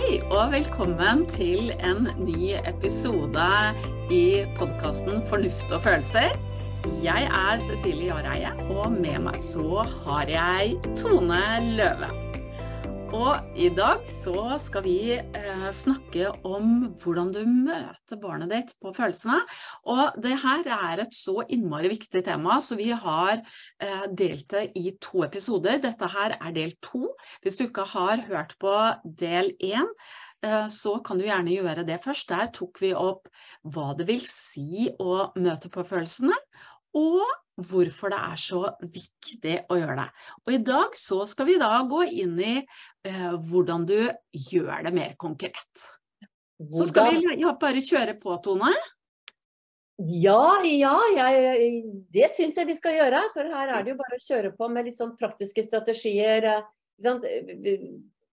Hei og velkommen til en ny episode i podkasten Fornuft og følelser. Jeg er Cecilie Jareie, og med meg så har jeg Tone Løve. Og i dag så skal vi eh, snakke om hvordan du møter barnet ditt på følelsene. Og det her er et så innmari viktig tema, så vi har eh, delt det i to episoder. Dette her er del to. Hvis du ikke har hørt på del én, eh, så kan du gjerne gjøre det først. Der tok vi opp hva det vil si å møte på følelsene, og hvorfor det er så viktig å gjøre det. Og i dag så skal vi da gå inn i eh, hvordan du gjør det mer konkret. Så skal vi ja, bare kjøre på, Tone. Ja, ja, jeg, det syns jeg vi skal gjøre. For her er det jo bare å kjøre på med litt sånn praktiske strategier.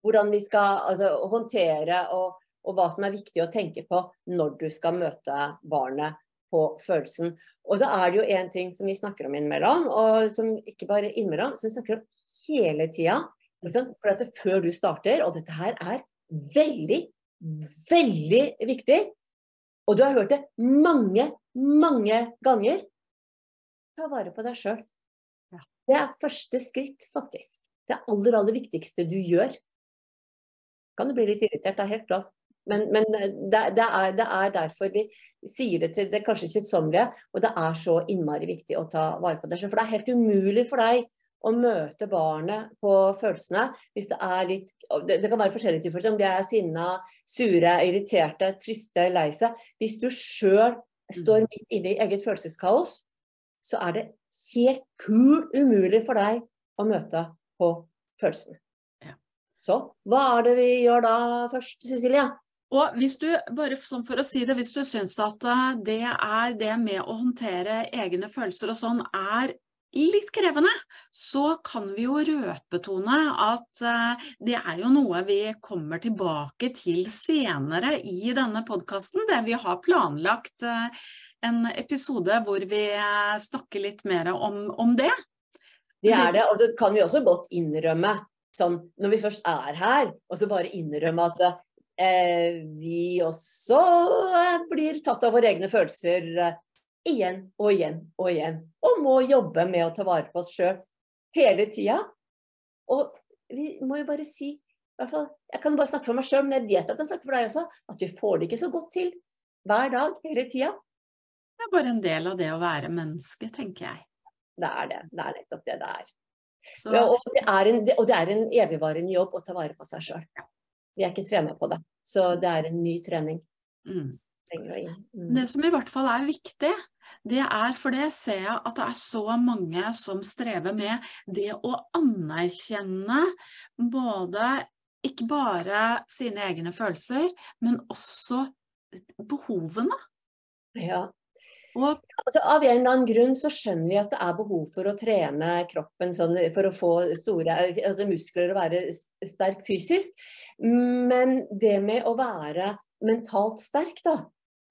Hvordan vi skal altså, håndtere og, og hva som er viktig å tenke på når du skal møte barnet på følelsen. Og så er det jo én ting som vi snakker om innimellom, og som ikke bare innimellom, som vi snakker om hele tida. For at før du starter, og dette her er veldig, veldig viktig, og du har hørt det mange, mange ganger, ta vare på deg sjøl. Det er første skritt, faktisk. Det aller, aller viktigste du gjør. Kan du bli litt irritert, det er helt klart. Men, men det, det, er, det, er, derfor vi sier det til det kanskje kjedsommelige, og det er så innmari viktig å ta vare på selv. For det er helt umulig for deg å møte barnet på følelsene hvis det er litt Det, det kan være forskjellige typer, om de er sinna, sure, irriterte, triste, lei seg. Hvis du sjøl står mm. midt inne i eget følelseskaos, så er det helt kul umulig for deg å møte på følelsene. Så hva er det vi gjør da først, Cecilie? Og hvis du, bare for å si det, hvis du syns at eh, det er det med å håndtere egne følelser og sånn er litt krevende, så kan vi jo røpe, Tone, at uh, det er jo noe vi kommer tilbake til senere i denne podkasten. Der vi har planlagt uh, en episode hvor vi snakker litt mer om, om det. Det er det. Og så kan vi også godt innrømme, sånn når vi først er her, og så bare innrømme at eh, vi også eh, blir tatt av våre egne følelser eh, igjen og igjen og igjen. Og må jobbe med å ta vare på oss sjøl hele tida. Og vi må jo bare si fall, Jeg kan bare snakke for meg sjøl, men jeg vet at jeg snakker for deg også, at vi får det ikke så godt til hver dag hele tida. Det er bare en del av det å være menneske, tenker jeg. Det er det. Det er nettopp det det er. Ja, og, det er en, og det er en evigvarende jobb å ta vare på seg sjøl. Vi er ikke trena på det. Så det er en ny trening. Mm. Mm. Det som i hvert fall er viktig, det er for det ser jeg at det er så mange som strever med det å anerkjenne både ikke bare sine egne følelser, men også behovene. Ja, og, altså, av en eller annen grunn så skjønner vi at det er behov for å trene kroppen sånn, for å få store altså, muskler og være sterk fysisk. Men det med å være mentalt sterk, da,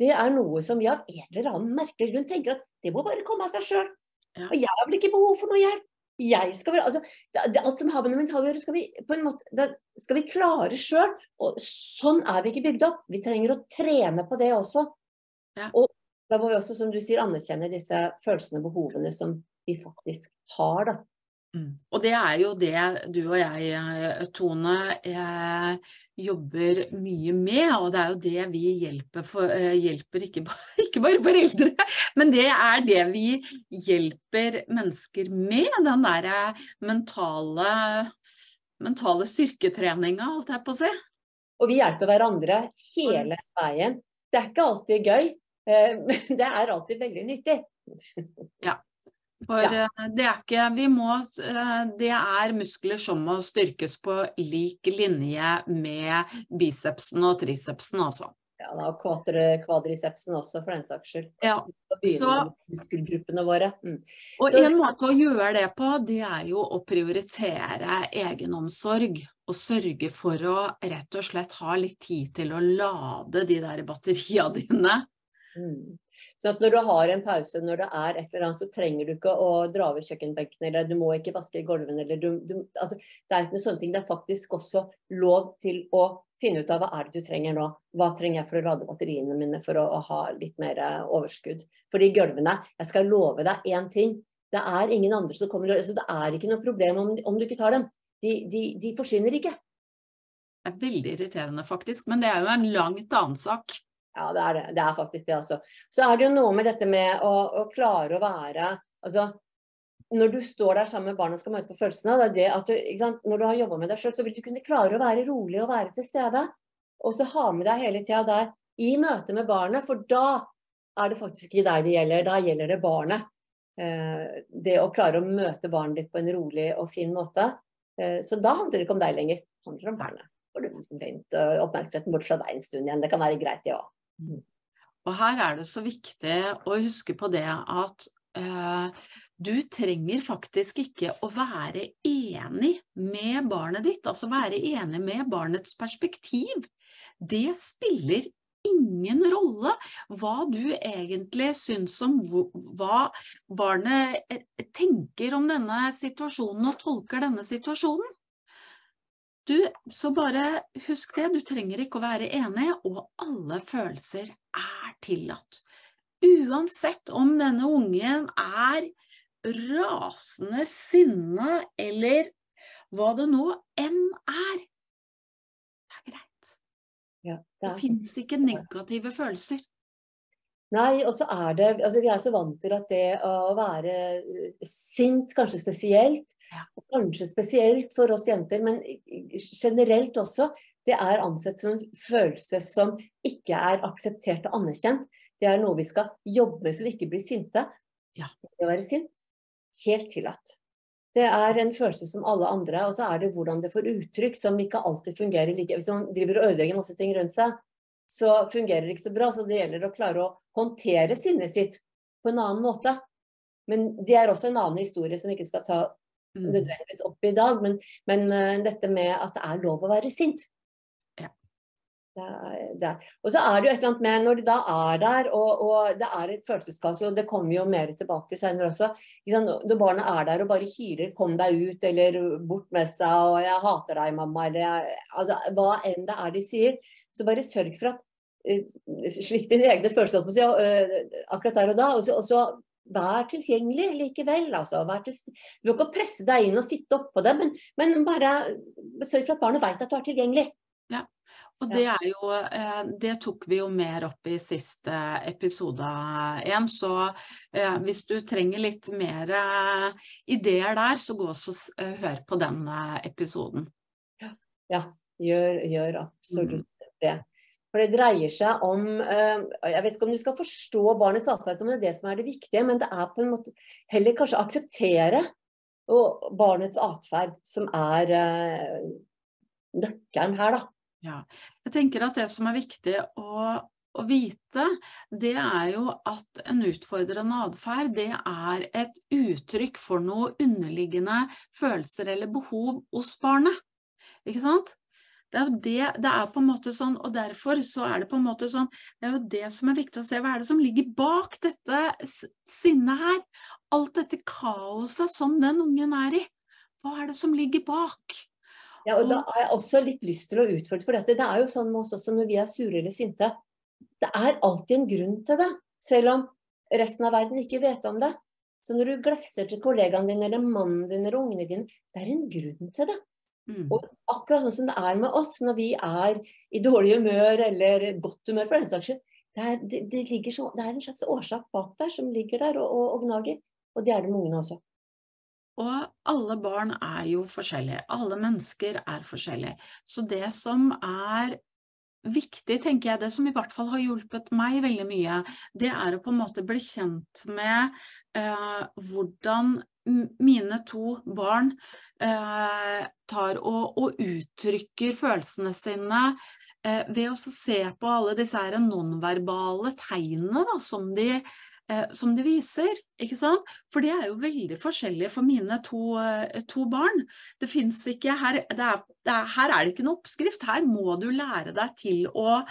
det er noe som vi av en eller annen merkelig grunn tenker at det må bare komme av seg sjøl. Ja. Og jeg har vel ikke behov for noe hjelp. Jeg skal være, altså, det, alt som har med det mentale å gjøre, skal vi på en måte, det skal vi klare sjøl. Og sånn er vi ikke bygd opp. Vi trenger å trene på det også. Ja. Og da må vi også, som du sier, anerkjenne disse følelsene og behovene som vi faktisk har, da. Mm. Og det er jo det du og jeg, eh, Tone, eh, jobber mye med. Og det er jo det vi hjelper, for, eh, hjelper ikke, bare, ikke, bare, foreldre, men det er det vi hjelper mennesker med. Den derre mentale, mentale styrketreninga, holdt jeg på å si. Og vi hjelper hverandre hele veien. Det er ikke alltid gøy, men det er alltid veldig nyttig. Ja. For ja. Eh, det er ikke Vi må eh, Det er muskler som må styrkes på lik linje med bicepsen og tricepsen, altså. Ja, og kvadricepsen også, for den saks skyld. Ja, så, muskelgruppene våre. Mm. Og så, en måte å gjøre det på, det er jo å prioritere egenomsorg. Og sørge for å rett og slett ha litt tid til å lade de der batteriene dine. Mm. Så at når du har en pause, når det er et eller annet, så trenger du ikke å dra over kjøkkenbenken, eller du må ikke vaske gulvene, eller du, du altså, Det er ikke noe sånne ting. Det er faktisk også lov til å finne ut av hva er det du trenger nå. Hva trenger jeg for å lade batteriene mine for å, å ha litt mer eh, overskudd. For de gulvene, jeg skal love deg én ting. Det er ingen andre som kommer altså, Det er ikke noe problem om, om du ikke tar dem. De, de, de, forsvinner ikke. Det er veldig irriterende, faktisk. Men det er jo en langt annen sak. Ja, det er det. Det er faktisk det, altså. Så er det jo noe med dette med å, å klare å være Altså, når du står der sammen med barna og skal møte på følelsene, det er det at du, når du har jobba med deg sjøl, så vil du kunne klare å være rolig og være til stede. Og så ha med deg hele tida der i møte med barnet, for da er det faktisk ikke deg det gjelder, da gjelder det barnet. Eh, det å klare å møte barnet ditt på en rolig og fin måte. Eh, så da handler det ikke om deg lenger, det handler om barnet. Og du venter oppmerksomheten bort fra deg en stund igjen. Det kan være greit, det ja. òg. Og her er det så viktig å huske på det at eh, du trenger faktisk ikke å være enig med barnet ditt, altså være enig med barnets perspektiv. Det spiller ingen rolle hva du egentlig syns om hva barnet eh, tenker om denne situasjonen og tolker denne situasjonen. Du, så bare husk det, du trenger ikke å være enig, og alle følelser er tillatt. Uansett om denne ungen er rasende sinne eller hva det nå enn er. Det er greit. Ja, det det fins ikke negative følelser. Nei, og så er det altså Vi er så vant til at det å være eh, sint, kanskje spesielt, ja. kanskje spesielt for oss jenter, men generelt også, det er ansett som en følelse som ikke er akseptert og anerkjent. Det er noe vi skal jobbe med så vi ikke blir sinte. Ja. Det å være sint helt tillatt. Det er en følelse som alle andre, og så er det hvordan det får uttrykk som ikke alltid fungerer like Hvis man driver og ødelegger masse ting rundt seg, så fungerer det ikke så bra. Så det gjelder å klare å håndtere sinnet sitt på en annen måte. Men det er også en annen historie som vi ikke skal ta. Nødvendigvis opp i dag. Men, men uh, dette med at det er lov å være sint. Det er, det er. Og så er det jo et eller annet med når de da er der, og, og det er et følelseskasse, og det kommer jo mer tilbake til senere også. Når barna er der og bare hyler 'kom deg ut' eller 'bort med seg' og 'jeg hater deg, mamma' eller altså, hva enn det er de sier, så bare sørg for at uh, Slik dine egne følelser uh, akkurat der og da. Og så, og så vær tilgjengelig likevel. Altså. Vær til, du må ikke presse deg inn og sitte oppå det, men, men bare sørg for at barnet vet at du er tilgjengelig. Ja. Og det jo eh, Det tok vi jo mer opp i siste episode igjen, så eh, hvis du trenger litt mer eh, ideer der, så gå og hør på den episoden. Ja, gjør, gjør absolutt mm. det. For det dreier seg om Jeg vet ikke om du skal forstå barnets atferd, om det er det som er det viktige, men det er på en måte heller kanskje akseptere barnets atferd som er nøkkelen her, da. Ja. Jeg tenker at det som er viktig å, å vite, det er jo at en utfordrende atferd, det er et uttrykk for noe underliggende følelser eller behov hos barnet. Ikke sant? Det er jo det, det er på en måte sånn, og derfor så er det på en måte sånn, det er jo det som er viktig å se. Hva er det som ligger bak dette sinnet her? Alt dette kaoset som den ungen er i. Hva er det som ligger bak? Ja, og da har jeg også litt lyst til å utfordre, for dette. det er jo sånn med oss også når vi er sure eller sinte. Det er alltid en grunn til det, selv om resten av verden ikke vet om det. Så når du glefser til kollegaen din eller mannen din eller ungene dine, det er en grunn til det. Mm. Og akkurat sånn som det er med oss når vi er i dårlig humør eller godt humør for den saks skyld. Det er, det, det, så, det er, en slags årsak bak der som ligger der og, og, og gnager. Og det er det med ungene også. Og alle barn er jo forskjellige. Alle mennesker er forskjellige. Så det som er viktig, tenker jeg, det som i hvert fall har hjulpet meg veldig mye, det er å på en måte bli kjent med uh, hvordan mine to barn eh, tar og, og, uttrykker følelsene sine eh, ved å se på alle disse nonverbale tegnene da, som de eh, som de, viser. For det er jo veldig forskjellig for mine to, eh, to barn. Det fins ikke her, det er, det er, Her er det ikke noe oppskrift. Her må du lære deg til å,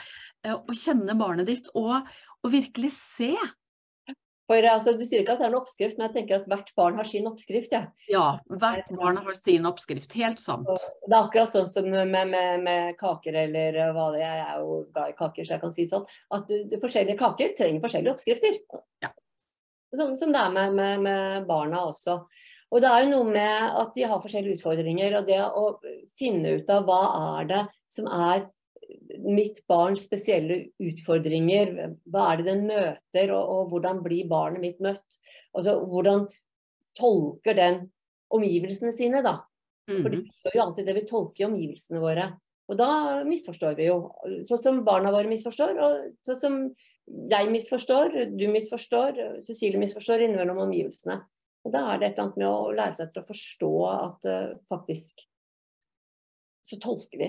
eh, å kjenne barnet ditt og, og virkelig se. For altså, Du sier ikke at det er en oppskrift, men jeg tenker at hvert barn har sin oppskrift. Ja, ja hvert barn har sin oppskrift. Helt sant. Det er akkurat sånn som med, med, med kaker eller hva det er. Jeg er jo glad i kaker, så jeg kan si sånn. At du, forskjellige kaker trenger forskjellige oppskrifter. Ja. Som, som, det er med, med, med barna også. Og det er jo noe med at de har forskjellige utfordringer. Og det å finne ut av hva er det som er mitt barns spesielle utfordringer. Hva er det den møter, og, og hvordan blir barnet mitt møtt? Altså, hvordan tolker den omgivelsene sine, da? For vi gjør jo alltid det, vi tolker i omgivelsene våre. Og da misforstår vi jo. Sånn som barna våre misforstår, og sånn som jeg misforstår, du misforstår, Cecilie misforstår innimellom omgivelsene. Og da er det et eller annet med å lære seg til å forstå at uh, faktisk så tolker vi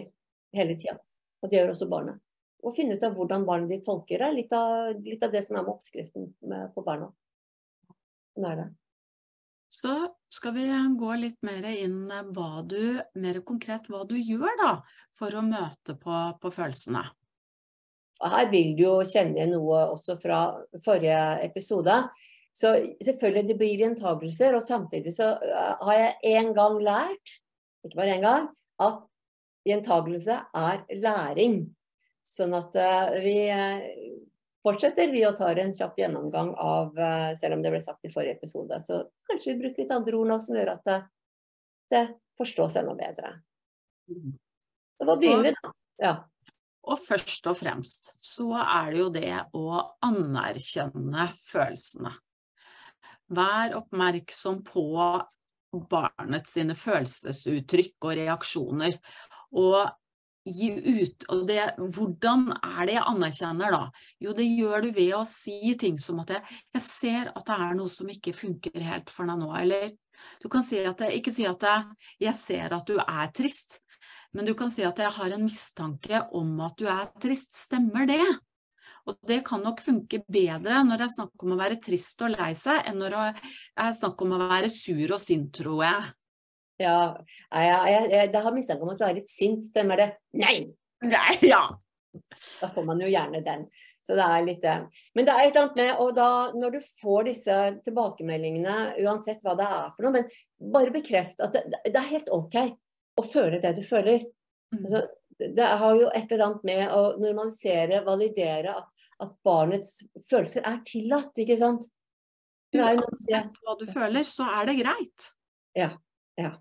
hele tida. Og det gjør også barnet. Å finne ut av hvordan barnet ditt tolker det, litt av, litt av det som er med oppskriften med, på barna. Sånn er det. Så skal vi gå litt mer inn hva du, mer konkret hva du gjør da, for å møte på, på følelsene. Her vil du jo kjenne noe også fra forrige episode. Så selvfølgelig det blir gjentagelser, og samtidig så eh, har jeg en gang lært, ikke bare én gang, at gjentagelse er læring. Sånn at uh, vi uh, fortsetter vi å ta en kjapp gjennomgang av, uh, selv om det ble sagt i forrige episode, så kanskje vi bruker litt andre ord nå som gjør at det, det forstås enda bedre. Så hva begynner vi da? Ja. Og først og fremst så er det jo det å anerkjenne følelsene. Vær oppmerksom på barnets følelsesuttrykk og reaksjoner. Og gi ut og det, Hvordan er det jeg anerkjenner da? Jo, det gjør du ved å si ting som at jeg, jeg ser at det er noe som ikke funker helt for deg nå. Eller du kan si at jeg, ikke si at jeg, jeg ser at du er trist, men du kan si at jeg har en mistanke om at du er trist. Stemmer det? Og det kan nok funke bedre når det er snakk om å være trist og lei seg, enn når det er snakk om å være sur og sint, tror jeg. Ja, jeg, jeg, jeg, det har mistanke om at du er litt sint, stemmer det? Nei! Nei, ja. Da får man jo gjerne den. Så det er litt Men det er et eller annet med Og da, når du får disse tilbakemeldingene, uansett hva det er for noe, men bare bekreft at det, det er helt OK å føle det du føler. Mm. Altså, det har jo et eller annet med å normalisere, validere at at barnets følelser er tillatt, ikke sant? Uansett hva du føler, så er det greit. Ja. Ja.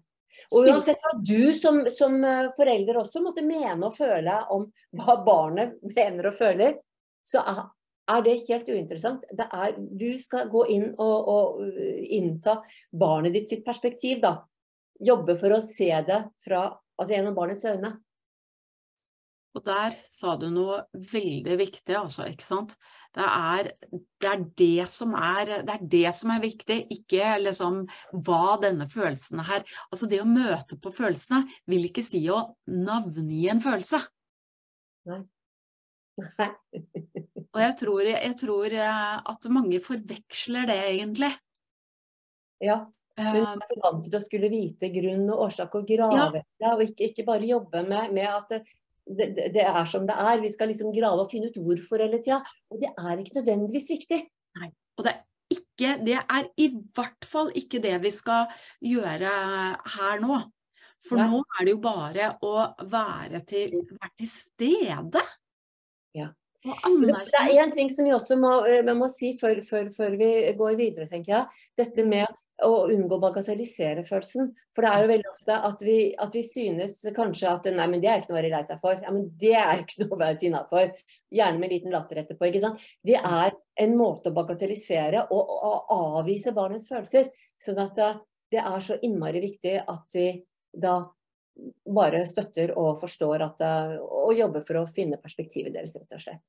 Og uansett hva du som, som, eh, forelder også måtte mene og føle om hva barnet mener og føler, så er, det helt uinteressant. Det er, du skal gå inn og, og, uh, innta barnet ditt sitt perspektiv, da. Jobbe for å se det fra, altså gjennom barnets øyne. Og der sa du noe veldig viktig, altså, ikke sant. Det er, det er, det, som er, det er det som er viktig, ikke liksom hva denne følelsen er. Altså det å møte på følelsene vil ikke si å navngi en følelse. Nei. Nei. Og jeg tror, jeg tror, eh, at mange forveksler det, egentlig. Ja. Men du er så vant til å skulle vite grunn og årsak og grave, ja. og ikke, ikke, bare jobbe med, med at det, det, er som det er. Vi skal liksom grave og finne ut hvorfor hele tida. Og det er ikke nødvendigvis viktig. Nei, og det er, ikke, det er i hvert fall ikke det vi skal gjøre her nå. For Nei. nå er det jo bare å være til, være til stede. Ja. Det er én ting som vi også må, vi må si før, før, før, vi går videre, tenker jeg. Dette med å unngå å bagatellisere følelsen. For det er jo veldig ofte at vi, at vi, synes kanskje at nei, men det er ikke noe å være lei seg for. Ja, men det er ikke noe å være sinna for. Gjerne med en liten latter etterpå. ikke sant? Det er en måte å bagatellisere og, og avvise barnets følelser. Sånn at det er så innmari viktig at vi da bare støtter og forstår at, og jobber for å finne perspektivet deres, rett og slett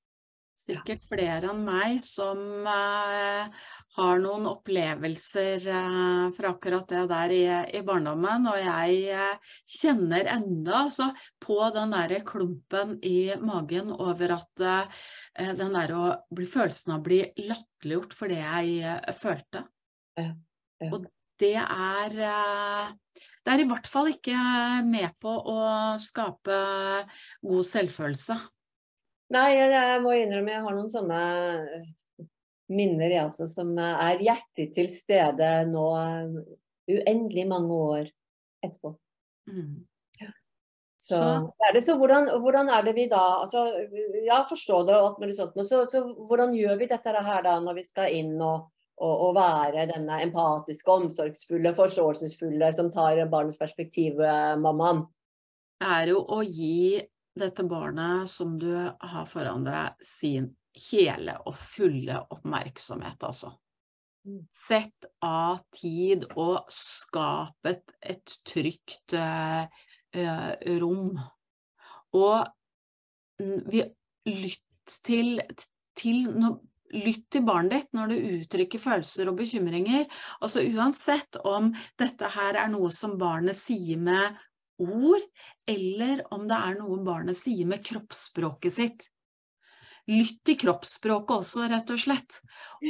sikkert flere enn meg som uh, har noen opplevelser uh, fra akkurat det der i, i barndommen. Og jeg uh, kjenner enda altså, på den der klumpen i magen over at den der å bli følelsen av å bli latterliggjort for det jeg følte. Ja, ja. Og det er Det er i hvert fall ikke med på å skape god selvfølelse. Nei, jeg må innrømme jeg har noen sånne minner jeg også som er hjertelig til stede nå uendelig mange år etterpå. Mm. Så, Så- er det, så hvordan, hvordan er det vi da altså, Ja, forstå det og alt mulig sånt. Så, så hvordan gjør vi dette her da når vi skal inn og, og, og være denne empatiske, omsorgsfulle, forståelsesfulle som tar barnets perspektiv, mammaen? mammaen? er jo å gi dette barnet som du har foran deg, sin hele og fulle oppmerksomhet, altså. Mm. Sett av tid og skap et, et trygt eh, eh, rom. Og vi, lytt til, til når, Lytt til barnet ditt når du uttrykker følelser og bekymringer. Altså uansett om dette her er noe som barnet sier med ord, eller om det er noe barnet sier med kroppsspråket sitt. Lytt til kroppsspråket også, rett og slett.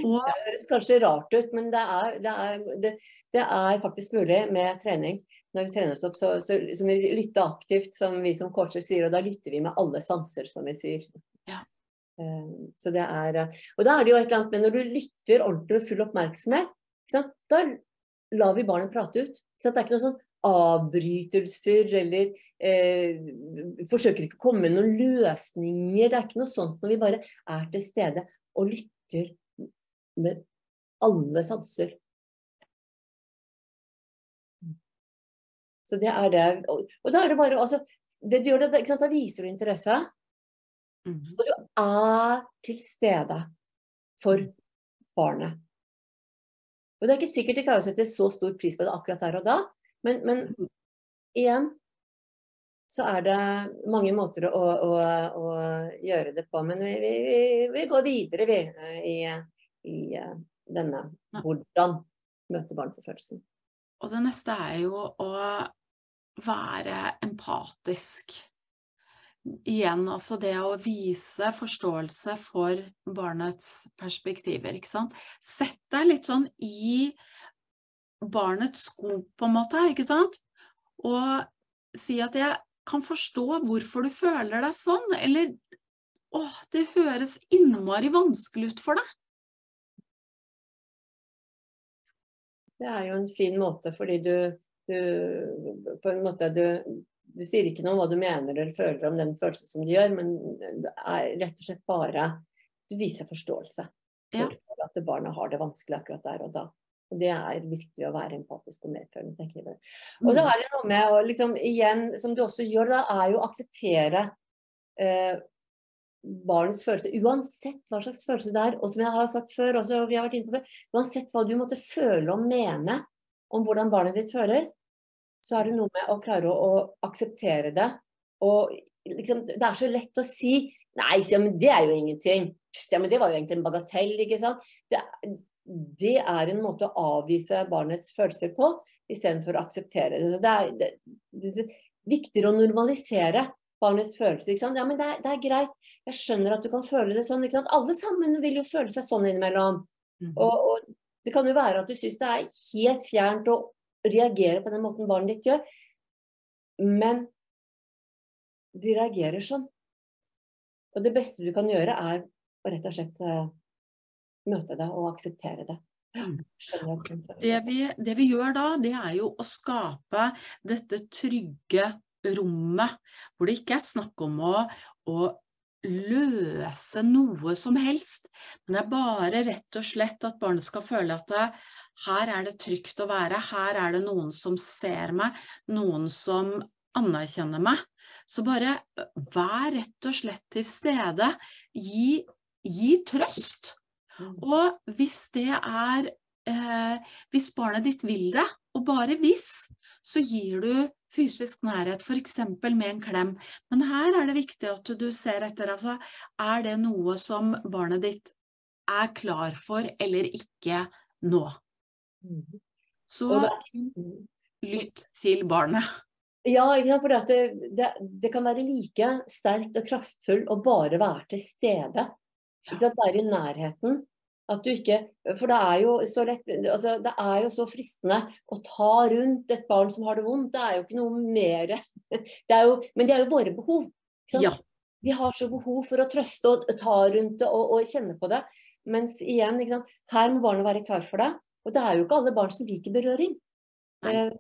Og Det høres kanskje rart ut, men det er, det er, det, det er faktisk mulig med trening. Når vi trener oss opp, så, så, så vi lytter aktivt, som vi som coacher sier, og da lytter vi med alle sanser, som vi sier. Ja. Eh, Så det er, og da er det jo et eller annet med når du lytter ordentlig med full oppmerksomhet, da lar vi barnet prate ut. Så det er ikke noe sånn avbrytelser eller eh, forsøker ikke å komme med noen løsninger. Det er ikke noe sånt når vi bare er til stede og lytter med alle sanser. Så det er det. Og, og da er det bare altså, det du gjør det? Da viser du interesse, Mhm. og du er til stede for barnet. Og det er ikke sikkert de klarer å sette så stor pris på det akkurat der og da, men, men igjen så er det mange måter å, å, å gjøre det på. Men vi, vi, vi- går videre, vi, i, i eh, denne hvordan møte følelsen. Og det neste er jo å være empatisk. Igjen, altså det å vise forståelse for barnets perspektiver, ikke sant. Sett deg litt sånn i barnets sko, på en måte, ikke sant. Og si at jeg kan forstå hvorfor du føler deg sånn, eller åh, det høres innmari vanskelig ut for deg. Det er jo en fin måte, fordi du, du på en måte du, du sier ikke noe om hva du mener eller føler om den følelsen som du gjør, men det er rett og slett bare Du viser forståelse Ja. for at barna har det vanskelig akkurat der og da. Og det er virkelig å være empatisk og medfølende, tenker jeg. Og så er det noe med å liksom igjen, som du også gjør, da, er jo å akseptere eh, barnets følelse, uansett hva slags følelse det er. Og som jeg har sagt før, også, og vi har vært inne på før, uansett hva du måtte føle og mene om hvordan barnet ditt føler, så er det noe med å klare å, å akseptere det. Og liksom, det er så lett å si Nei, så, ja, men det er jo ingenting. Pst, Ja, men det var jo egentlig en bagatell, ikke sant. Det, det er en måte å avvise barnets følelser på, istedenfor å akseptere det. Så det er, det, det er viktigere å normalisere barnets følelser. Ja, men det er, det er greit. Jeg skjønner at du kan føle det sånn. Alle sammen vil jo føle seg sånn innimellom. Mm. Og, og det kan jo være at du syns det er helt fjernt å reagere på den måten barnet ditt gjør, men de reagerer sånn. Og det beste du kan gjøre, er å rett og slett eh, møte det og akseptere det. Mm. Det vi, det vi gjør da, det er jo å skape dette trygge rommet, hvor det ikke er snakk om å, å løse noe som helst, men det er bare rett og slett at barnet skal føle at det, her er det trygt å være, her er det noen som ser meg, noen som anerkjenner meg. Så bare vær rett og slett til stede, gi, gi trøst. Mm. Og hvis det er eh, Hvis barnet ditt vil det, og bare hvis, så gir du fysisk nærhet, f.eks. med en klem. Men her er det viktig at du ser etter, altså, er det noe som barnet ditt er klar for eller ikke nå? Mm. Så Mm. lytt til barnet. Ja, at det, det, det kan være like sterkt og kraftfull å bare være til stede. Være i nærheten. At du ikke, for det er jo så lett, altså det er jo så fristende å ta rundt et barn som har det vondt. Det er jo ikke noe mer det er jo, Men det er jo våre behov. Ja. Vi har så behov for å trøste og ta rundt det og, og kjenne på det. Mens igjen, her må barnet være klar for det. Og det er jo ikke alle barn som liker berøring. Eh,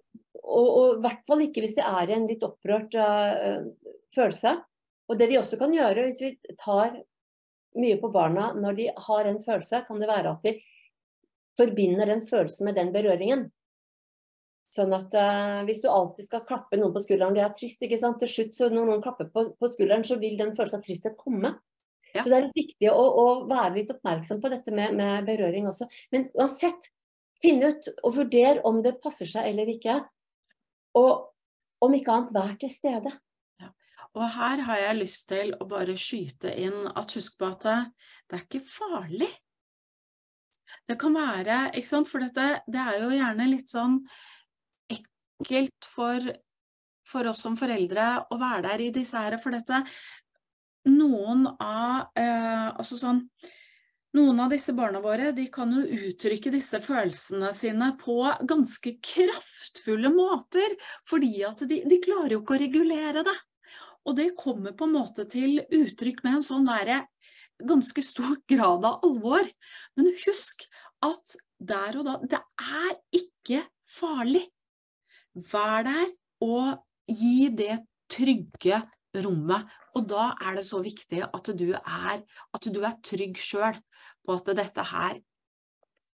og i hvert fall ikke hvis det er en litt opprørt uh, følelse. Og det vi også kan gjøre hvis vi tar mye på barna når de har en følelse, kan det være at vi forbinder den følelsen med den berøringen. Sånn at uh, hvis du alltid skal klappe noen på skulderen, det er trist, ikke sant. Til slutt, så når noen klapper på, på skulderen, så vil den følelsen av tristhet komme. Ja. Så det er viktig å, å, være litt oppmerksom på dette med, med berøring også. Men uansett, finn ut og vurdere om det passer seg eller ikke. Og om ikke annet, vær til stede. Og her har jeg lyst til å bare skyte inn at husk på at det er ikke farlig. Det kan være, ikke sant, for dette, det er jo gjerne litt sånn ekkelt for, for oss som foreldre å være der i disse her, for dette Noen av eh, Altså sånn noen av disse barna våre de kan jo uttrykke disse følelsene sine på ganske kraftfulle måter, fordi at de, de klarer jo ikke å regulere det. Og det kommer på en måte til uttrykk med en sånn derre ganske stor grad av alvor. Men husk at der og da Det er ikke farlig. Vær der og gi det trygge rommet. Og da er det så viktig at du er, at du er trygg sjøl på at dette her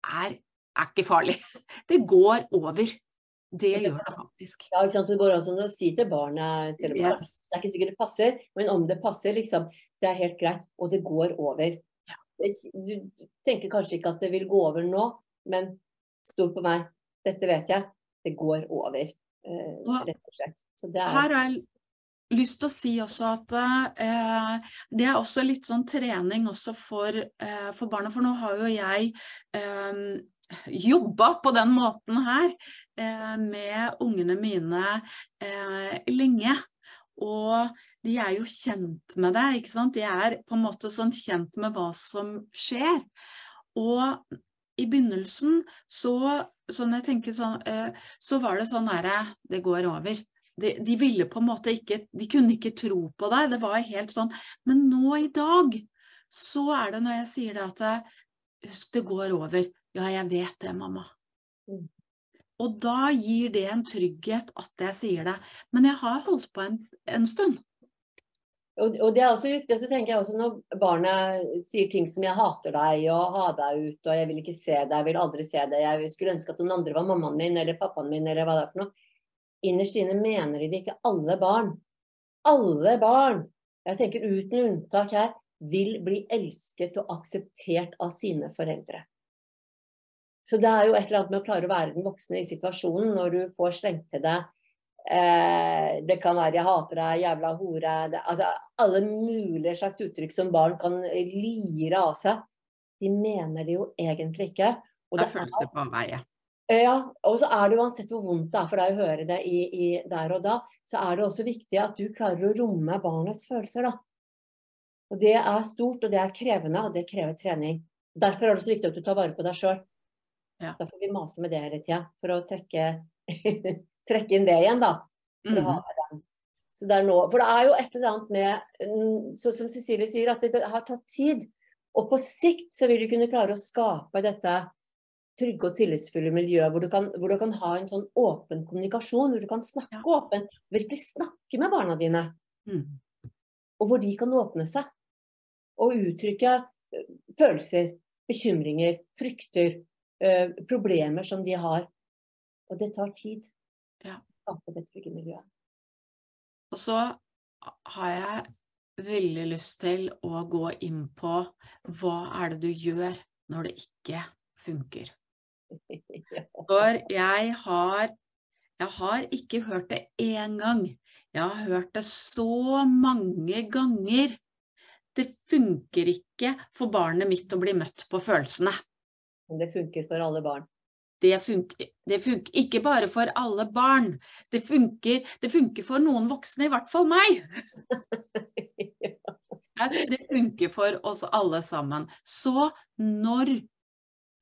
er, er, ikke farlig. Det går over. Det gjør det faktisk. Ja, ikke sant? Det går an å si til barnet selv om yes. det er ikke sikkert det passer, men om det passer, liksom, det er helt greit. Og det går over. Ja. Du tenker kanskje ikke at det vil gå over nå, men stol på meg. Dette vet jeg. Det går over, eh, rett og slett. Er... Her er lyst til å si også at eh, det er også litt sånn trening også for, eh, for barna. For nå har jo jeg eh, jobba på den måten her eh, med ungene mine eh, lenge. Og de er jo kjent med det, ikke sant. De er på en måte sånn kjent med hva som skjer. Og i begynnelsen så, sånn sånn, eh, så var det sånn herre Det går over de, de, ville på en måte ikke De kunne ikke tro på deg. Det var helt sånn. Men nå i dag så er det når jeg sier det at Husk, det går over. Ja, jeg vet det, mamma. Mm. Og da gir det en trygghet at jeg sier det. Men jeg har holdt på en, en stund. Og, og, det er også viktig, så tenker jeg også Når barnet sier ting som 'jeg hater deg' og 'ha deg ut' og 'jeg vil ikke se deg', 'jeg vil aldri se deg', 'jeg skulle ønske at noen andre var mammaen min eller pappaen min', eller hva det er for noe innerst inne mener de det ikke alle barn. Alle barn, jeg tenker uten unntak her, vil bli elsket og akseptert av sine foreldre. Så det er jo et eller annet med å klare å være den voksne i situasjonen når du får slengt til deg eh, Det kan være 'jeg hater deg', 'jævla hore' det, altså Alle mulige slags uttrykk som barn kan lire av seg. De mener det jo egentlig ikke. Og det er følelser på veie. Eh, ja, og så er det uansett hvor vondt det er for deg å høre det i, i der og da, så er det også viktig at du klarer å romme barnets følelser, da. Og det er stort, og det er krevende, og det krever trening. Derfor er det så viktig at du tar vare på deg sjøl. Ja. Da får vi mase med det hele tida for å trekke, trekke, inn det igjen, da. Mm -hmm. det nå, for det er jo et eller annet med, sånn som Cecilie sier, at det har tatt tid. Og på sikt så vil du kunne klare å skape dette trygge og tillitsfulle miljøet hvor du, kan, hvor du kan ha en sånn åpen kommunikasjon, hvor du kan snakke ja. åpent, virkelig snakke med barna dine. Mm. Og hvor de kan åpne seg og uttrykke uh, følelser, bekymringer, frykter, uh, problemer som de har. Og det tar tid. Ja. Det trygge miljøet. Og så har jeg veldig lyst til å gå inn på hva er det du gjør når det ikke funker. For jeg har, jeg har ikke hørt det én gang. Jeg har hørt det så mange ganger. Det funker ikke for barnet mitt å bli møtt på følelsene. Men det funker for alle barn. Det funker, det funker, ikke bare for alle barn. Det funker, det funker, for noen voksne, i hvert fall meg. Det funker for oss alle sammen. Så når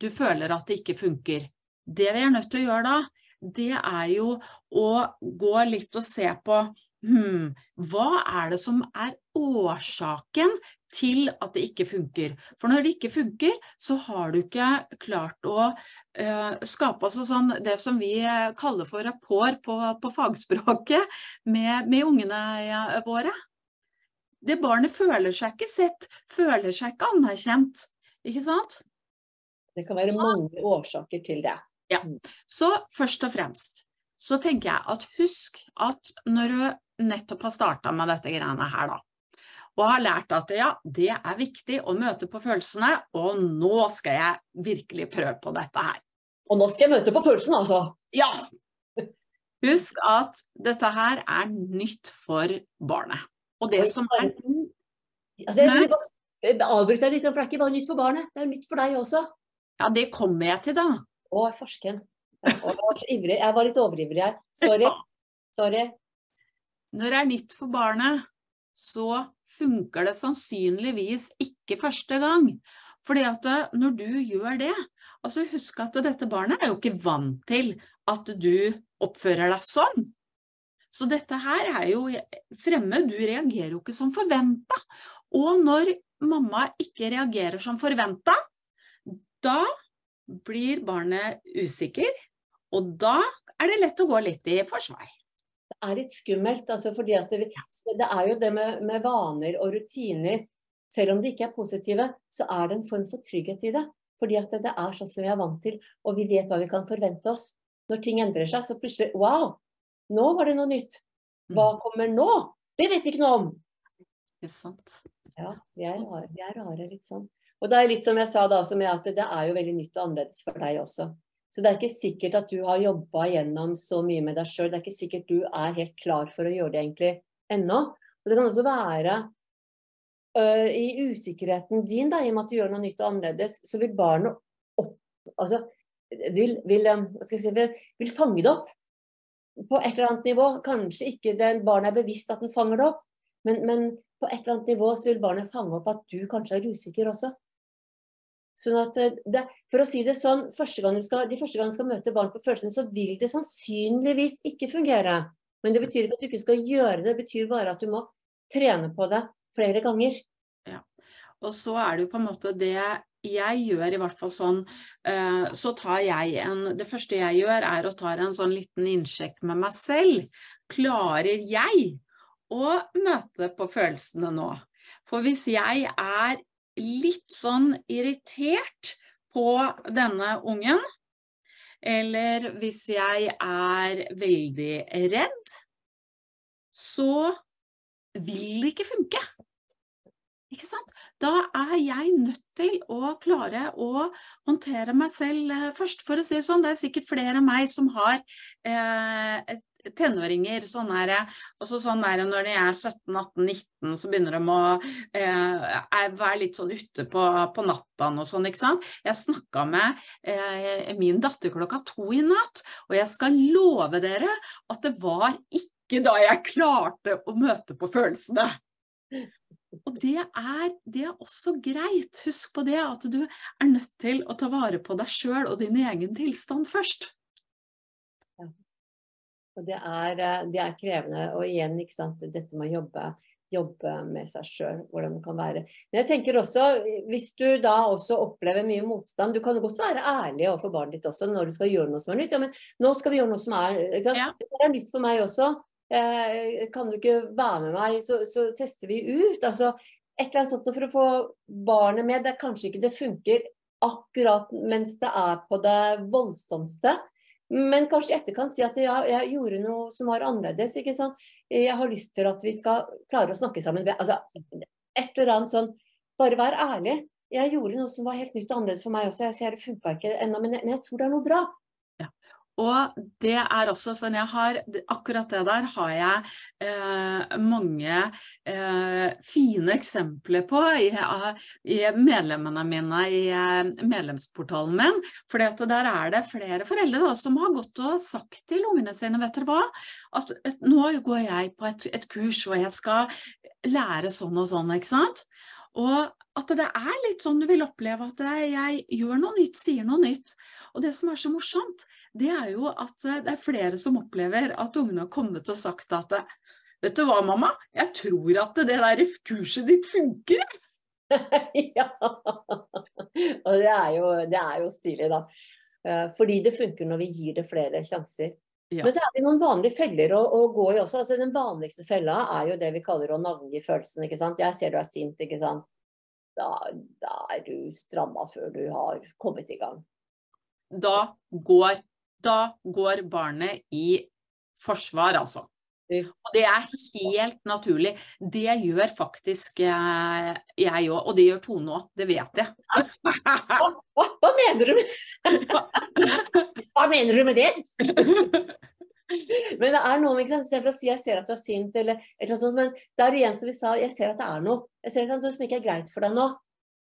du føler at det ikke funker. Det vi er nødt til å gjøre da, det er jo å gå litt og se på hmm, hva er det som er årsaken til at det ikke funker. For når det ikke funker, så har du ikke klart å uh, skape altså sånn, det som vi kaller for rapport på, på fagspråket med, med ungene våre. Det barnet føler seg ikke sett, føler seg ikke anerkjent. Ikke sant? Det kan være mange årsaker til det. Ja. Så først og fremst så tenker jeg at husk at når du nettopp har starta med dette greiene her, da, og har lært at ja, det er viktig å møte på følelsene, og nå skal jeg virkelig prøve på dette her. Og nå skal jeg møte på følelsen, altså? Ja! Husk at dette her er nytt for barnet. Og det som er altså, Jeg avbryter deg litt, for det er ikke bare nytt for barnet, det er nytt for deg også. Ja, det kommer jeg til, da. Å, forsken. Jeg var, jeg var litt overivrig her. Sorry. Sorry. Når det er nytt for barnet, så funker det sannsynligvis ikke første gang. Fordi at eh, når du gjør det, altså husk at dette barnet er jo ikke vant til at du oppfører deg sånn. Så dette her er jo fremmed, du reagerer jo ikke som forventa. Og når mamma ikke reagerer som forventa, da blir barnet usikker, og da er det lett å gå litt i forsvar er litt skummelt. Altså fordi det, det, er jo det med, med, vaner og rutiner. Selv om de ikke er positive, så er det en form for trygghet i det. Fordi at det, det er sånn som vi er vant til, og vi vet hva vi kan forvente oss. Når ting endrer seg, så plutselig Wow! Nå var det noe nytt. Hva mm. kommer nå? Det vet vi ikke noe om. Det er sant. Ja, vi er rare, vi er rare litt sånn. Og det er litt som jeg sa da, med at det er jo veldig nytt og annerledes for deg også. Så det er ikke sikkert at du har jobba gjennom så mye med deg sjøl. Det er ikke sikkert du er helt klar for å gjøre det egentlig ennå. Og det kan også være øh, i usikkerheten din, da, i og med at du gjør noe nytt og annerledes, så vil barnet opp Altså vil, vil, si, vil, vil fange det opp på et eller annet nivå. Kanskje ikke den barnet er bevisst at den fanger det opp, men, men på et eller annet nivå så vil barnet fange opp at du kanskje er usikker også. Sånn at eh, det, for å si det sånn, første skal, De første gang du skal møte barn på følelsen, så vil det sannsynligvis ikke fungere. Men det betyr ikke at du ikke skal gjøre det, det betyr bare at du må trene på det flere ganger. Ja. Og så er det jo på en måte det jeg gjør i hvert fall sånn, uh, så tar jeg en Det første jeg gjør, er å ta en sånn liten innsjekk med meg selv. Klarer jeg å møte på følelsene nå? For hvis jeg er litt sånn irritert på denne ungen, eller hvis jeg er veldig redd, så vil det ikke funke. Ikke sant? Da er jeg nødt til å klare å håndtere meg selv eh, først. For å si det sånn, det er sikkert flere enn meg som har eh, tenåringer. Sånn er det. Også sånn er det når de er 17-18-19, så begynner de å eh, være litt sånn ute på, på natta og sånn, ikke sant. Jeg snakka med eh, min datter klokka to i natt, og jeg skal love dere at det var ikke da jeg klarte å møte på følelsene. Og det er, det er, også greit. Husk på det at du er nødt til å ta vare på deg sjøl og din egen tilstand først. Og det er, eh, det er, krevende. Og igjen, ikke sant, dette med å jobbe, jobbe med seg sjøl, hvordan det kan være. Men jeg tenker også, hvis du da også opplever mye motstand Du kan godt være ærlig overfor barnet ditt også når du skal gjøre noe som er nytt. Ja, men nå skal vi gjøre noe som er ikke sant? Ja. Det er nytt for meg også. Eh, kan du ikke være med meg, så, så tester vi ut. Altså, et eller annet sånt for å få barnet med. Det er kanskje ikke det funker akkurat mens det er på det voldsomste. Men kanskje i etterkant si at ja, jeg gjorde noe som var annerledes. ikke sant? Jeg har lyst til at vi skal klare å snakke sammen. Altså, et eller annet sånn Bare vær ærlig. Jeg gjorde noe som var helt nytt og annerledes for meg også. Jeg ser det funka ikke ennå, men, jeg tror det er noe bra. Og det er også sånn jeg har Akkurat det der har jeg eh, mange eh, fine eksempler på i, i, medlemmene mine i eh, medlemsportalen min. For der er det flere foreldre da, som har gått og sagt til ungene sine vet dere hva, at nå går jeg på et, et kurs og jeg skal lære sånn og sånn. ikke sant? Og at det er litt sånn du vil oppleve at jeg gjør noe nytt, sier noe nytt. Og det som er så morsomt, det er jo at det er flere som opplever at ungene har kommet og sagt at Vet du hva, mamma? Jeg tror at det der kurset ditt funker. ja. Og det er, jo, det er jo stilig, da. Eh, fordi det funker når vi gir det flere sjanser. Ja. Men så er det noen vanlige feller å, å, gå i også. Altså, den vanligste fella er jo det vi kaller å navngi følelsen. ikke sant? Jeg ser du er sint, ikke sant. Da, da er du stranda før du har kommet i gang. Da går, da går barnet i forsvar, altså. Og det er helt naturlig. Det gjør faktisk eh, jeg òg, og det gjør Tone òg. Det vet jeg. Hva, hva, hva, mener du med Hva mener du med det? Men det er noe, ikke sant? Istedenfor å si 'jeg ser at du er sint', eller, eller sånt, men det er igjen som vi sa, 'jeg ser at det er noe'. Jeg ser at det er noe som ikke er greit for deg nå.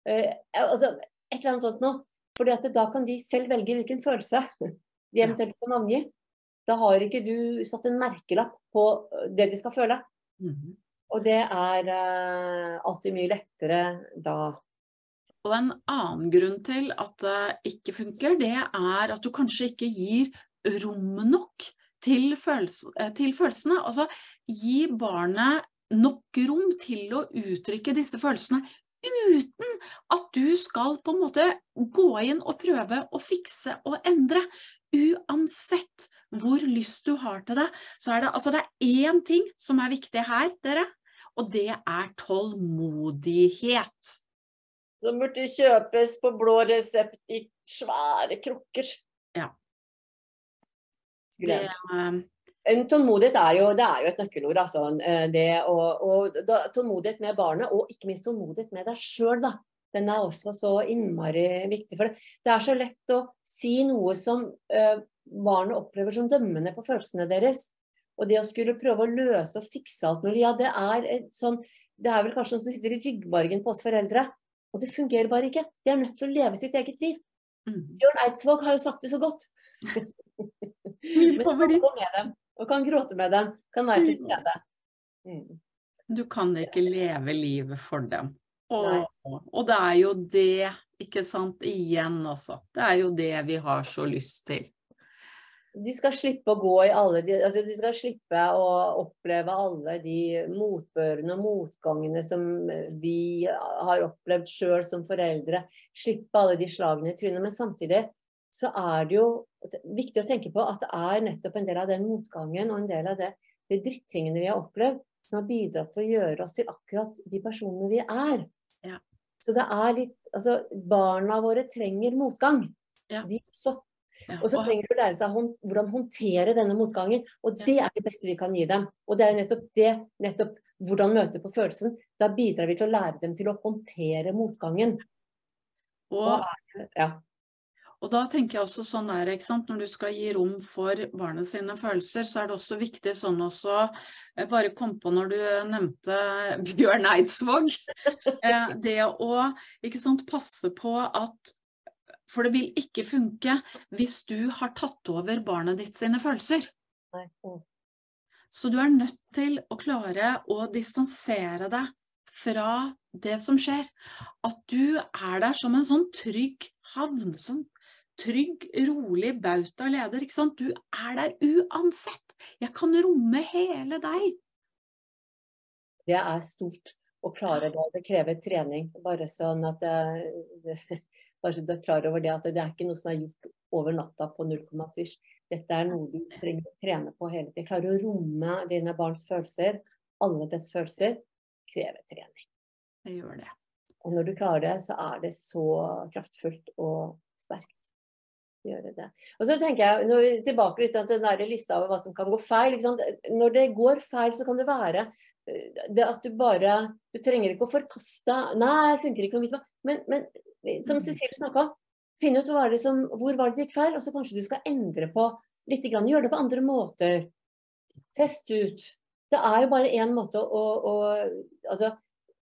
Uh, altså, et eller annet sånt noe. Fordi at da kan de selv velge hvilken følelse de eventuelt kan angi. Da har ikke du satt en merkelapp på øh, det de skal føle. Mm -hmm. Og det er uh, alltid mye lettere da. Og en annen grunn til at det ikke funker, det er at du kanskje ikke gir rom nok til, følelse, øh, til følelsene. Altså gi barnet nok rom til å uttrykke disse følelsene uten at du skal på en måte gå inn og prøve å fikse og endre. Uansett hvor lyst du har til det, så er det altså det er én ting som er viktig her, dere, og det er tålmodighet. Som burde kjøpes på blå resept i svære krukker. Ja. Det, en tålmodighet er jo, det er jo et nøkkelord. Altså. Eh, det, og, og da, tålmodighet med barnet, og ikke minst tålmodighet med deg sjøl. Den er også så innmari viktig. For det, det er så lett å si noe som uh, barnet opplever som dømmende på følelsene deres. Og det å skulle prøve å løse og fikse alt mulig, ja det er sånn Det er vel kanskje noe som sitter i ryggmargen på oss foreldre. Og det fungerer bare ikke. De er nødt til å leve sitt eget liv. Mm. Bjørn Eidsvåg har jo sagt det så godt. Min favoritt. Og kan gråte med dem. Kan være til stede. Mm. Du kan ikke leve livet for dem. Og, og, det er jo det, ikke sant, igjen også. Det er jo det vi har så lyst til. De skal slippe å gå i alle de, altså de skal slippe å oppleve alle de motbørene og motgangene som vi har opplevd sjøl som foreldre. Slippe alle de slagene i trynet. Men samtidig så er det jo viktig å tenke på at det er nettopp en del av den motgangen og en del av det, de drittingene vi har opplevd, som har bidratt til å gjøre oss til akkurat de personene vi er. Ja. Så det er litt Altså, barna våre trenger motgang. Ja. De også. Ja. Og så trenger de å lære seg hvordan håndtere denne motgangen. Og det er det beste vi kan gi dem. Og det er jo nettopp det, nettopp hvordan møte på følelsen. Da bidrar vi til å lære dem til å håndtere motgangen. Og, og ja. Og da tenker jeg også sånn der, ikke sant? Når du skal gi rom for barnet sine følelser, så er det også viktig sånn også Jeg bare kom på når du nevnte Bjørn Eidsvåg. Eh, det å ikke sant, passe på at For det vil ikke funke hvis du har tatt over barnet ditt sine følelser. Så du er nødt til å klare å distansere deg fra det som skjer. At du er der som en sånn trygg havn, som trygg, rolig bauta-leder. ikke sant? Du er der uansett. Jeg kan romme hele deg. Det er stort å klare det. Det krever trening. Bare sånn at det, bare så du er klar over det at det er ikke noe som er gjort over natta på null komma svisj. Dette er noe du trenger å trene på hele tiden. Klare å romme dine barns følelser, alle dets følelser, krever trening. Det gjør det. Og når du klarer det, så er det så kraftfullt og sterkt gjøre det. Og så tenker jeg, når vi tilbake litt til den der lista over hva som kan gå feil. Når det går feil, så kan det være eh, det at du bare Du trenger ikke å forkaste Nei, det funker ikke. Men, men som mm. Cecilie snakka om, finn ut det som, hvor var det gikk feil, og så kanskje du skal endre på litt. Gjøre det på andre måter. Test ut. Det er jo bare én måte å, å altså,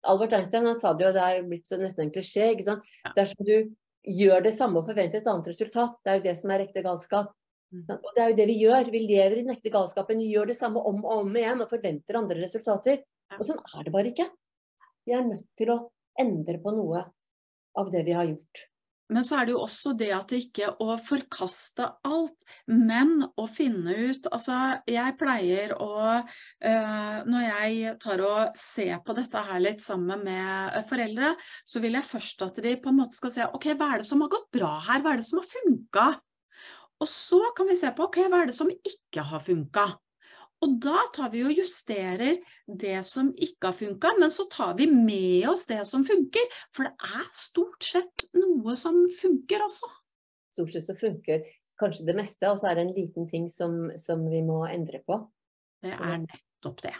Albert Einstein han sa det jo, det er blitt så nesten en klisjé. ikke sant? Dersom du gjør det samme og forventer et annet resultat. Det er jo det som er ekte galskap. Mm. Og det er jo det vi gjør. Vi lever i den ekte galskapen. Vi gjør det samme om og om igjen og forventer andre resultater. Og sånn er det bare ikke. Vi er nødt til å endre på noe av det vi har gjort. Men så er det jo også det at det ikke å forkaste alt, men å finne ut Altså, jeg pleier å uh, Når jeg tar og ser på dette her litt sammen med foreldre, så vil jeg først at de på en måte skal se ok, hva er det som har gått bra her, hva er det som har funka? Og så kan vi se på ok, hva er det som ikke har funka? Og da tar vi og justerer det som ikke har funka, men så tar vi med oss det som funker. For det er stort sett noe som funker også. Stort sett så funker kanskje det meste, og så er det en liten ting som, som vi må endre på. Det er nettopp det.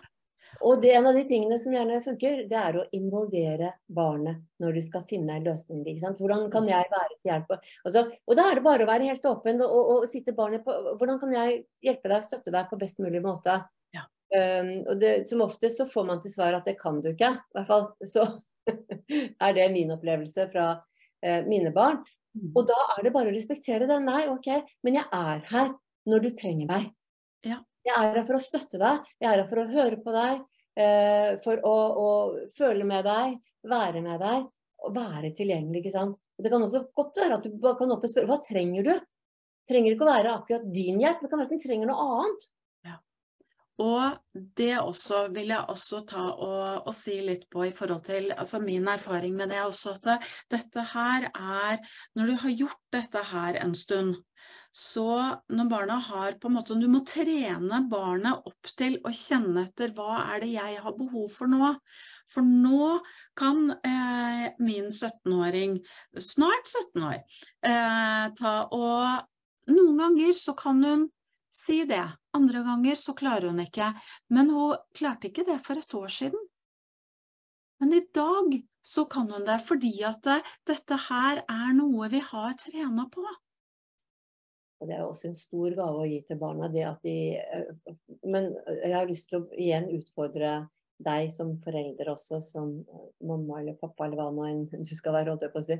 Og det, en av de tingene som gjerne funker, det er å involvere barnet når de skal finne en løsning. Hvordan kan jeg være til hjelp? Altså, og da er det bare å være helt åpen og, og, og sitte barnet på Hvordan kan jeg hjelpe deg, støtte deg på best mulig måte? Ja. Um, og det, som oftest så får man til svar at det kan du ikke. I hvert fall så er det min opplevelse fra uh, mine barn. Mm. Og da er det bare å respektere det. Nei, OK, men jeg er her når du trenger meg. Ja. Jeg er her for å støtte deg, jeg er her for å høre på deg, eh, for å, å, føle med deg, være med deg og være tilgjengelig. ikke sant? Og Det kan også godt være at du kan oppe spørre hva trenger du? trenger ikke å være akkurat din hjelp, det kan være at den trenger noe annet. Ja. Og det også vil jeg også ta og, og, si litt på i forhold til altså min erfaring med det også, at dette her er Når du har gjort dette her en stund, så når barna har på en måte Du må trene barnet opp til å kjenne etter hva er det jeg har behov for nå. For nå kan eh, min 17-åring, snart 17 år, eh, ta og Noen ganger så kan hun si det, andre ganger så klarer hun ikke. Men hun klarte ikke det for et år siden. Men i dag så kan hun det, fordi at dette her er noe vi har trena på. Og det er også en stor gave å gi til barna. det at de, eh, Men jeg har lyst til å igjen utfordre deg som forelder også, som eh, mamma eller pappa eller hva nå enn du skal være, holdt på å si.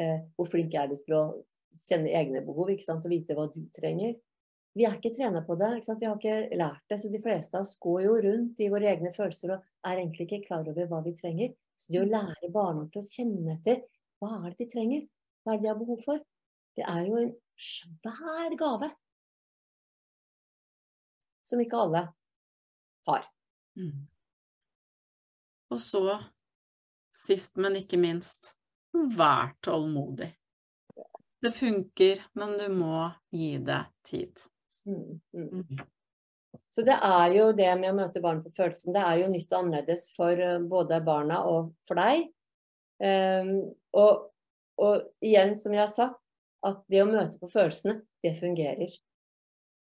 Eh, hvor flink er du til å kjenne egne behov ikke sant? og vite hva du trenger? Vi er ikke trena på det. ikke sant? Vi har ikke lært det. Så de fleste av oss går jo rundt i våre egne følelser og er egentlig ikke klar over hva vi trenger. Så det å lære barna til å kjenne etter hva er det de trenger, hva er det de har behov for, det er jo en svær gave som ikke alle har. Mm. Og så, sist, men ikke minst, vær tålmodig. Det funker, men du må gi det tid. Mm, mm. Mm. Så det er jo det med å møte barn på følelsen, det er jo nytt og annerledes for eh, både barna og for deg. Um, og, og, igjen, som jeg har sagt, at det å møte på følelsene, det fungerer.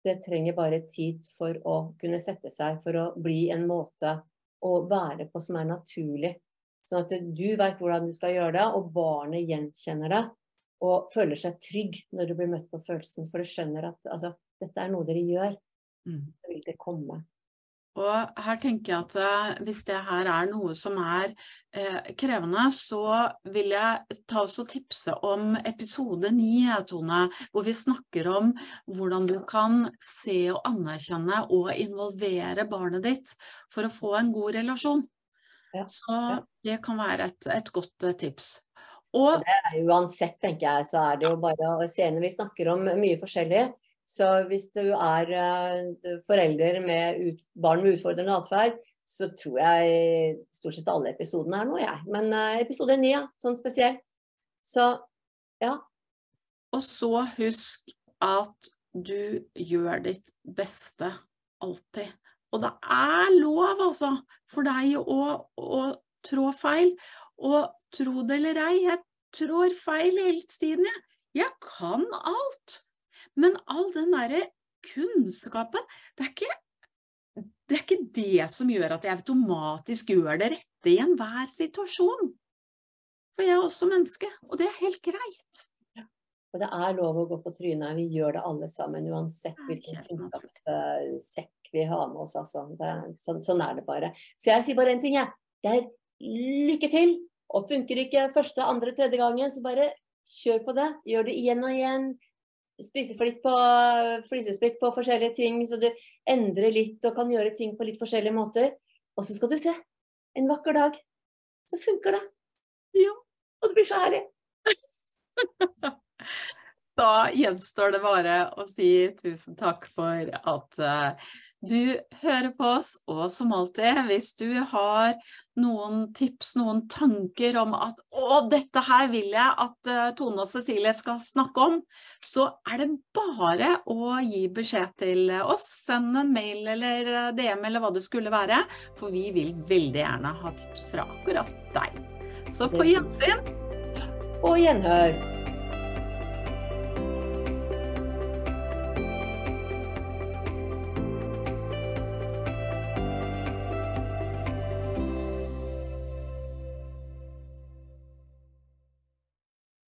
Det trenger bare tid for å kunne sette seg, for å bli en måte å være på som er naturlig. Sånn at du vet hvordan du skal gjøre det, og barnet gjenkjenner det. Og føler seg trygg når du blir møtt på følelsen, for du skjønner at altså, dette er noe dere gjør. Mm. Så vil det komme. Og her tenker jeg at uh, hvis det her er noe som er eh, krevende, så vil jeg ta oss og tipse om episode ni, Tone, hvor vi snakker om hvordan du kan se og anerkjenne og involvere barnet ditt for å få en god relasjon. Ja, så det kan være et, et godt uh, tips. Og, uansett, tenker jeg, så er det jo bare å se når vi snakker om mye forskjellig. Så hvis du er uh, forelder med ut, barn med utfordrende atferd, så tror jeg stort sett alle episodene er noe, jeg. Men uh, episode ni, ja, sånn spesiell. Så ja. Og så husk at du gjør ditt beste alltid. Og det er lov, altså, for deg å, å trå feil. Og tro det eller ei, jeg trår feil hele tiden, jeg. Jeg kan alt. Men all den derre kunnskapen det er, ikke, det er ikke det som gjør at jeg automatisk gjør det rette i enhver situasjon. For jeg er også menneske, og det er helt greit. Og det er lov å gå på trynet. Vi gjør det alle sammen, uansett hvilken kunnskapssekk vi har med oss. Altså. Det, sånn, sånn, er det bare. Så jeg sier bare én ting, jeg. Det er lykke til. Og funker ikke første, andre, tredje gangen, så bare kjør på det. Gjør det igjen og igjen spiseflitt på flisespikk på forskjellige ting, så du endrer litt og kan gjøre ting på litt forskjellige måter. Og så skal du se, en vakker dag så funker det. Ja. Og det blir så herlig. Da gjenstår det bare å si tusen takk for at uh, du hører på oss, og som alltid, hvis du har noen tips, noen tanker om at å, dette her vil jeg at uh, Tone og Cecilie skal snakke om, så er det bare å gi beskjed til oss. Send en mail eller eh, DM eller hva det skulle være, for vi vil veldig gjerne ha tips fra akkurat deg. Så på gjensyn. Og gjenhør.